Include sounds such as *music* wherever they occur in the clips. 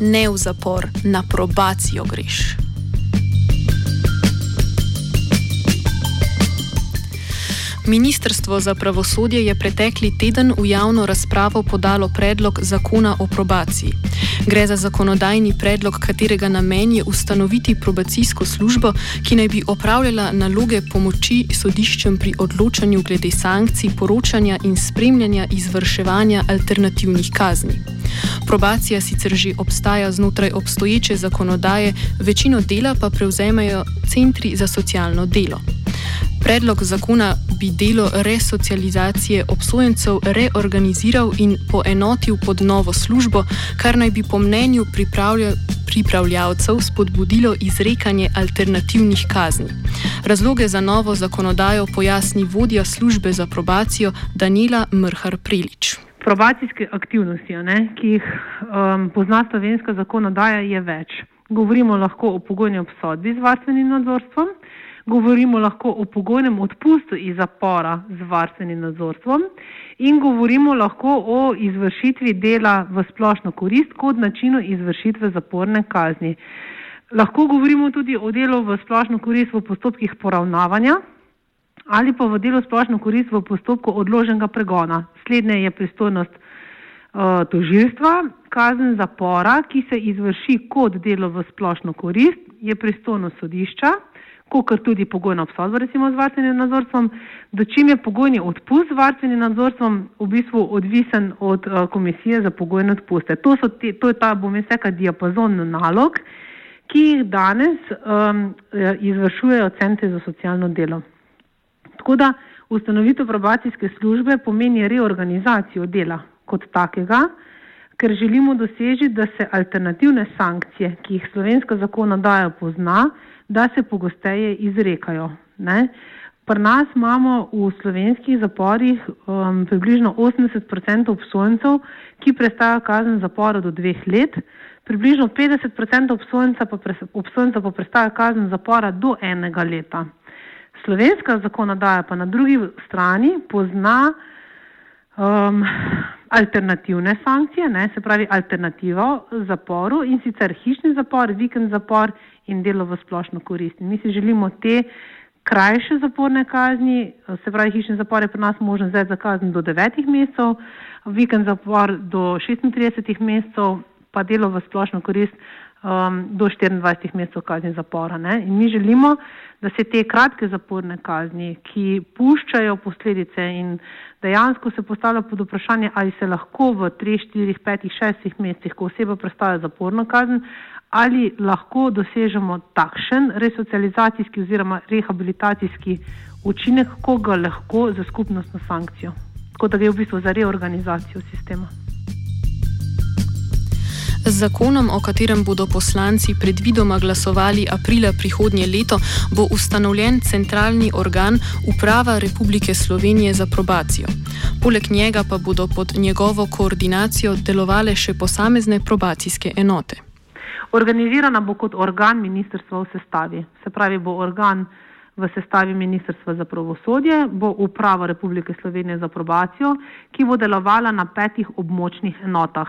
ne v zapor, na probacijo greš. Ministrstvo za pravosodje je pretekli teden v javno razpravo podalo predlog zakona o probaciji. Gre za zakonodajni predlog, katerega namen je ustanoviti probacijsko službo, ki naj bi opravljala naloge pomoči sodiščem pri odločanju glede sankcij, poročanja in spremljanja izvrševanja alternativnih kazni. Probacija sicer že obstaja znotraj obstoječe zakonodaje, večino dela pa prevzemajo centri za socialno delo. Predlog zakona bi delo resocializacije obsojencev reorganiziral in poenotil pod novo službo, kar naj bi po mnenju pripravljavcev spodbudilo izrekanje alternativnih kazni. Razloge za novo zakonodajo pojasni vodja službe za probacijo Daniela Mrhar Prelič. Probacijske aktivnosti, ne, ki jih um, pozna slovenska zakonodaja, je več. Govorimo lahko o pogojni obsodbi z varstvenim nadzorstvom govorimo lahko o pogojnem odpustu iz zapora z varstvenim nadzorstvom in govorimo lahko o izvršitvi dela v splošno korist kot načinu izvršitve zaporne kazni. Lahko govorimo tudi o delu v splošno korist v postopkih poravnavanja ali pa v delu splošno korist v postopku odloženega pregona. Slednje je pristojnost uh, tožilstva, kazen zapora, ki se izvrši kot delo v splošno korist, je pristojnost sodišča kot tudi pogojna obsodba, recimo z varstvenim nadzorstvom, do čim je pogojni odpust z varstvenim nadzorstvom v bistvu odvisen od uh, komisije za pogojne odpuste. To, te, to je ta, bom jaz rekel, diapazon nalog, ki jih danes um, izvršujejo centri za socialno delo. Tako da ustanovitev probacijske službe pomeni reorganizacijo dela kot takega, ker želimo doseči, da se alternativne sankcije, ki jih slovenska zakonodaja pozna, da se pogosteje izrekajo. Ne? Pri nas imamo v slovenskih zaporih um, približno 80% obsojencev, ki prestajajo kazen zapora do dveh let, približno 50% obsojencev pa, pre, pa prestajajo kazen zapora do enega leta. Slovenska zakonodaja pa na drugi strani pozna um, alternativne sankcije, ne, se pravi alternativo zaporu in sicer hišni zapor, vikend zapor in delo v splošno korist. Mi si želimo te krajše zaporne kazni, se pravi hišni zapor je pri nas možen zdaj za kazen do 9 mesecev, vikend zapor do 36 mesecev, pa delo v splošno korist um, do 24 mesecev kazni zapora. Ne. In mi želimo, da se te kratke zaporne kazni, ki puščajo posledice in dejansko se postavlja pod vprašanje, ali se lahko v 3, 4, 5, 6 mesecih, ko oseba prestaja zaporno kazen, ali lahko dosežemo takšen resocializacijski oziroma rehabilitacijski učinek, ko ga lahko za skupnostno sankcijo. Tako da gre v bistvu za reorganizacijo sistema. Z zakonom, o katerem bodo poslanci predvidoma glasovali aprila prihodnje leto, bo ustanovljen centralni organ Uprava Republike Slovenije za probacijo. Poleg njega pa bodo pod njegovo koordinacijo delovale še posamezne probacijske enote. Organizirana bo kot organ ministrstva v sestavi, se pravi, bo organ v sestavi Ministrstva za pravosodje, bo Uprava Republike Slovenije za probacijo, ki bo delovala na petih območnih enotah.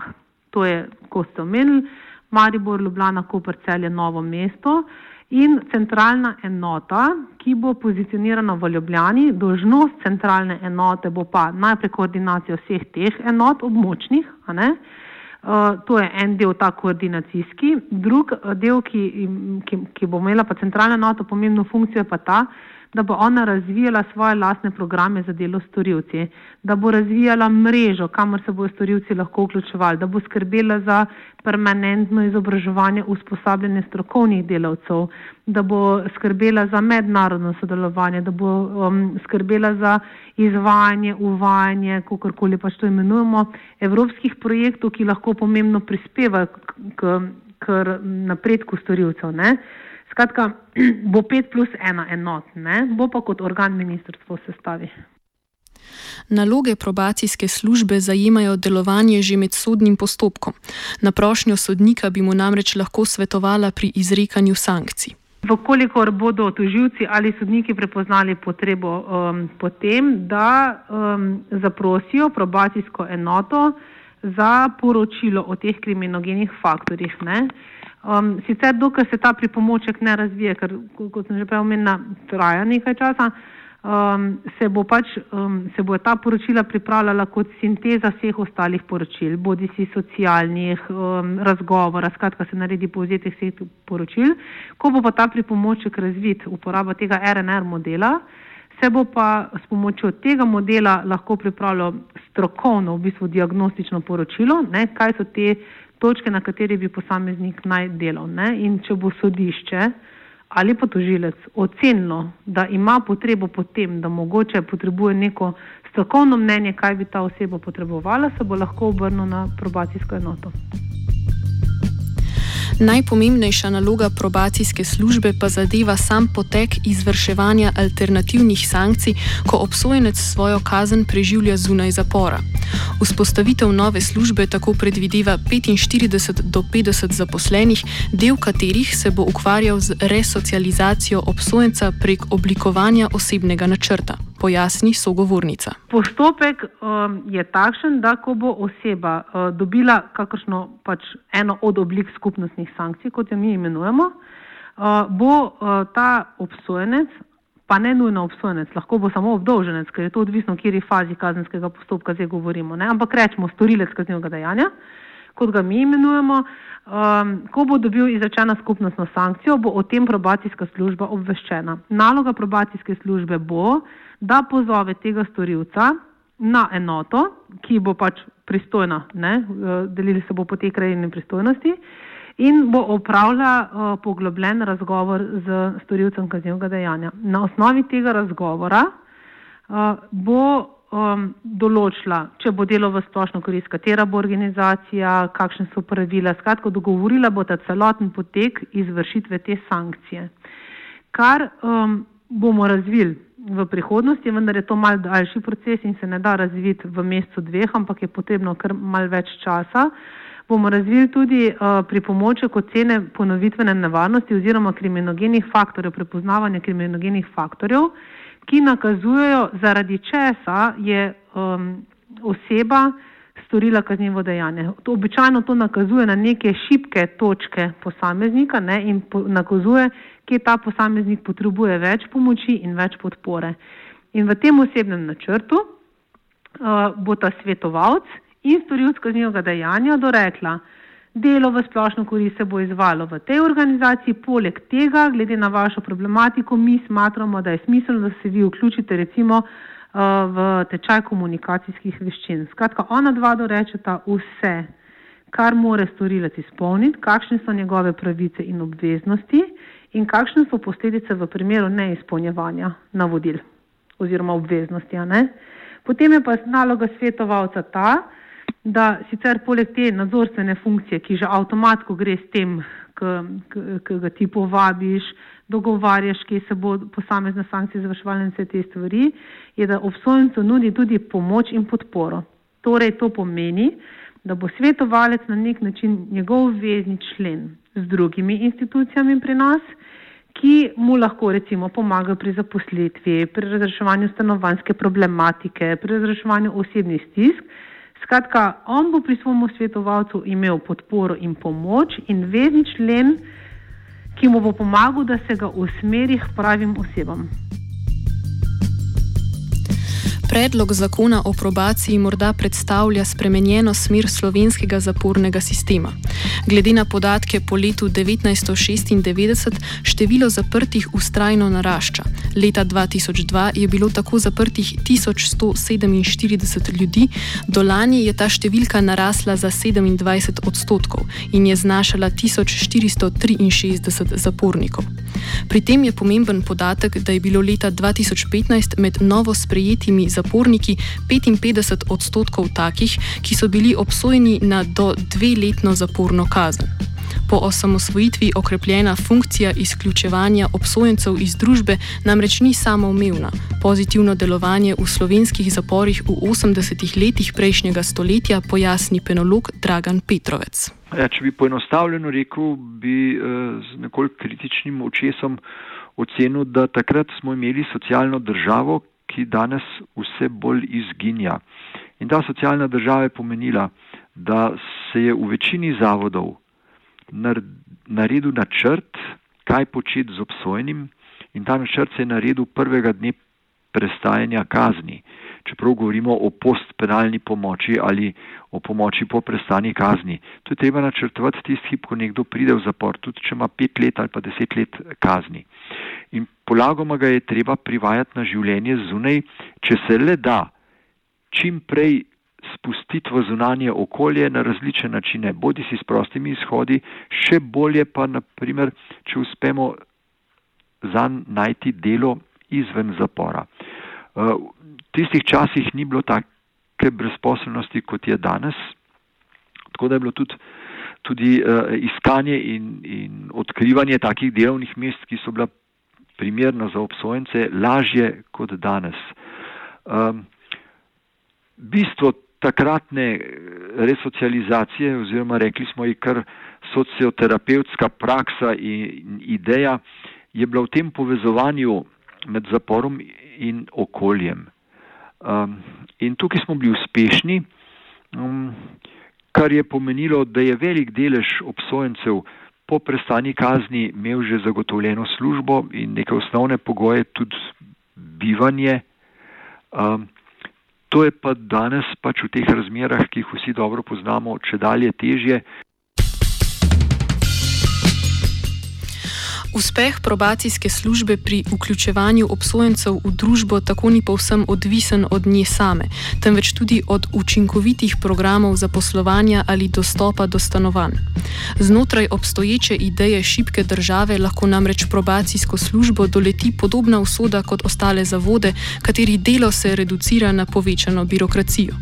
To je, ko ste omenili, Maribor, Ljubljana, Koper, Celje, Novo mesto in centralna enota, ki bo pozicionirana v Ljubljani. Dožnost centralne enote bo pa najprej koordinacija vseh teh enot območnih, uh, to je en del ta koordinacijski, drug eh, del, ki, ki, ki bo imela pa centralna enota pomembno funkcijo, pa ta, da bo ona razvijala svoje lastne programe za delo s storilci, da bo razvijala mrežo, kamor se bodo storilci lahko vključevali, da bo skrbela za permanentno izobraževanje, usposabljanje strokovnih delavcev, da bo skrbela za mednarodno sodelovanje, da bo um, skrbela za izvajanje, uvajanje, kakorkoli pač to imenujemo, evropskih projektov, ki lahko pomembno prispevajo k, k, k napredku storilcev. Skratka, *clears throat* bo 5 plus 1 enot, ne? bo pa kot organ ministrstva v sestavi. Naloge probacijske službe zajemajo delovanje že med sodnim postopkom. Na prošnjo sodnika bi mu namreč lahko svetovala pri izrekanju sankcij. Vkolikor bodo toživci ali sodniki prepoznali potrebo um, potem, da um, zaprosijo probacijsko enoto za poročilo o teh kriminogenih faktorjih. Um, sicer, dokler se ta pripomoček ne razvije, ker, kot sem že prej omenila, traja nekaj časa, um, se, bo pač, um, se bo ta poročila pripravljala kot sinteza vseh ostalih poročil, bodi si socialnih, um, razgovora, skratka se naredi povzetek vseh poročil. Ko bo pa ta pripomoček razvit, uporaba tega RNR modela, se bo pa s pomočjo tega modela lahko pripravilo strokovno, v bistvu diagnostično poročilo, ne, kaj so te točke, na kateri bi posameznik naj delal. Ne, in če bo sodišče, ali pa tožilec ocenilo, da ima potrebo po tem, da mogoče potrebuje neko strokovno mnenje, kaj bi ta oseba potrebovala, se bo lahko obrnil na probacijsko enoto. Najpomembnejša naloga probacijske službe pa zadeva sam potek izvrševanja alternativnih sankcij, ko obsojenec svojo kazen preživlja zunaj zapora. Vzpostavitev nove službe tako predvideva 45 do 50 zaposlenih, del katerih se bo ukvarjal z resocializacijo obsojenca prek oblikovanja osebnega načrta pojasni sogovornica. Postopek um, je takšen, da ko bo oseba uh, dobila kakršno pač eno od oblik skupnostnih sankcij, kot jo mi imenujemo, uh, bo uh, ta obsojenec, pa ne nujno obsojenec, lahko bo samo obdolženec, ker je to odvisno, v kateri fazi kazenskega postopka zdaj govorimo, ne? ampak rečemo storilec kaznivega dejanja, kot ga mi imenujemo. Um, ko bo dobil izrečeno skupnostno sankcijo, bo o tem probacijska služba obveščena. Naloga probacijske službe bo, da pozove tega storilca na enoto, ki bo pač pristojna, ne, eh, delili se bo po tej krajini pristojnosti in bo opravlja uh, poglobljen razgovor z storilcem kaznjivega dejanja. Na osnovi tega razgovora uh, bo um, določila, če bo delo v splošno korist, katera bo organizacija, kakšne so pravila, skratko dogovorila bo ta celoten potek izvršitve te sankcije. Kar um, bomo razvili v prihodnosti, vendar je to mal daljši proces in se ne da razviti v mesecu dveh, ampak je potrebno kar mal več časa. Bomo razvili tudi uh, pri pomoček ocene ponovitvene nevarnosti oziroma kriminogenih faktorjev, prepoznavanja kriminogenih faktorjev, ki nakazujejo, zaradi česa je um, oseba storila kaznivo dejanje. To običajno to nakazuje na neke šibke točke posameznika ne, in po, nakazuje, kje ta posameznik potrebuje več pomoči in več podpore. In v tem osebnem načrtu uh, bo ta svetovalc in storilc kaznjivega dejanja dorekla, delo v splošno korist se bo izvalo v tej organizaciji, poleg tega, glede na vašo problematiko, mi smatramo, da je smiselno, da se vi vključite recimo uh, v tečaj komunikacijskih veščin. Skratka, ona dva dorečeta vse, kar more storilec izpolniti, kakšne so njegove pravice in obveznosti in kakšne so posledice v primeru neizpolnjevanja navodil oziroma obveznosti. Potem je pa naloga svetovalca ta, da sicer poleg te nadzorstvene funkcije, ki že avtomatsko gre s tem, ki ga ti povabiš, dogovarjaš, kje se bo posamezne sankcije izvrševali in vse te stvari, je, da obsojencu nudi tudi pomoč in podporo. Torej, to pomeni, da bo svetovalec na nek način njegov vezni člen z drugimi institucijami pri nas, ki mu lahko recimo pomagajo pri zaposlitvi, pri razreševanju stanovanske problematike, pri razreševanju osebnih stisk. Skratka, on bo pri svojem svetovalcu imel podporo in pomoč in vezni člen, ki mu bo pomagal, da se ga usmeri k pravim osebam. Predlog zakona o probaciji morda predstavlja spremenjeno smer slovenskega zapornega sistema. Glede na podatke po letu 1996, število zaprtih ustrajno narašča. Leta 2002 je bilo tako zaprtih 1147 ljudi, do lani je ta številka narasla za 27 odstotkov in je znašala 1463 zapornikov. Pri tem je pomemben podatek, da je bilo leta 2015 med novo sprejetimi zaporniki 55 odstotkov takih, ki so bili obsojeni na do dveletno zaporno kazen. Po osamosvojitvi okrepljena funkcija izključevanja obsojencev iz družbe namreč ni samoumevna. Pozitivno delovanje v slovenskih zaporih v 80-ih letih prejšnjega stoletja pojasni penolog Dragan Petrovec. Ja, če bi poenostavljeno rekel, bi eh, z nekoliko kritičnim očesom ocenil, da takrat smo imeli socialno državo, ki danes vse bolj izginja. In ta socialna država je pomenila da se je v večini zavodov naredil načrt, kaj početi z obsojenim in ta načrt se je naredil prvega dne prestajanja kazni. Čeprav govorimo o postpenalni pomoči ali o pomoči po prestani kazni. To je treba načrtovati tisti, ko nekdo pride v zapor, tudi če ima pet let ali pa deset let kazni. In polagoma ga je treba privajati na življenje zunaj, če se le da, čim prej spustiti v zunanje okolje na različne načine, bodi si s prostimi izhodi, še bolje pa, naprimer, če uspemo zanj najti delo izven zapora. Eh, v tistih časih ni bilo take brezposobnosti, kot je danes, tako da je bilo tudi, tudi uh, iskanje in, in odkrivanje takih delovnih mest, ki so bila primerna za obsojence, lažje kot danes. Um, bistvo takratne eh, resocializacije oziroma rekli smo ji kar socioterapevtska praksa in ideja je bila v tem povezovanju med zaporom in okoljem. Um, in tukaj smo bili uspešni, um, kar je pomenilo, da je velik delež obsojencev po prestani kazni imel že zagotovljeno službo in neke osnovne pogoje, tudi bivanje. Um, To je pa danes pač v teh razmerah, ki jih vsi dobro poznamo, če dalje težje. Uspeh probacijske službe pri vključevanju obsojencev v družbo tako ni povsem odvisen od nje same, temveč tudi od učinkovitih programov zaposlovanja ali dostopa do stanovanj. Znotraj obstoječe ideje šibke države lahko namreč probacijsko službo doleti podobna usoda kot ostale zavode, katerih delo se reducira na povečano birokracijo.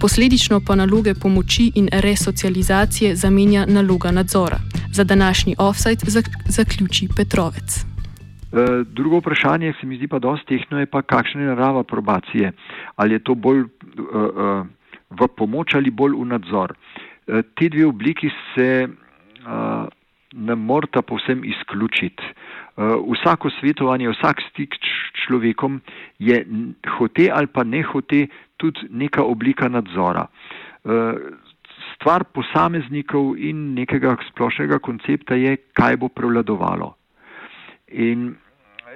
Posledično pa naloge pomoči in resocializacije zamenja naloga nadzora. Za današnji offside zaključi Petrovec. E, drugo vprašanje, se mi zdi pa dosti tehno, je pa kakšna je narava probacije. Ali je to bolj uh, uh, v pomoč ali bolj v nadzor. Uh, te dve obliki se uh, ne morata povsem izključiti. Uh, vsako svetovanje, vsak stik s človekom je hote ali pa ne hote tudi neka oblika nadzora. Uh, stvar posameznikov in nekega splošnega koncepta je, kaj bo prevladovalo. In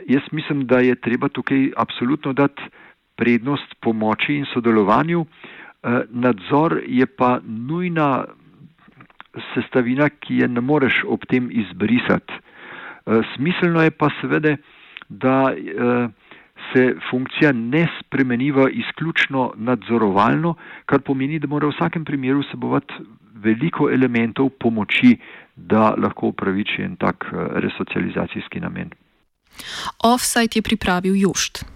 jaz mislim, da je treba tukaj absolutno dati prednost pomoči in sodelovanju. Eh, nadzor je pa nujna sestavina, ki je ne moreš ob tem izbrisati. Eh, smiselno je pa seveda, da eh, se funkcija ne spremeni v izključno nadzorovalno, kar pomeni, da mora v vsakem primeru sebovati veliko elementov pomoči, da lahko upraviči en tak resocializacijski namen. Offside je pripravil Jušt.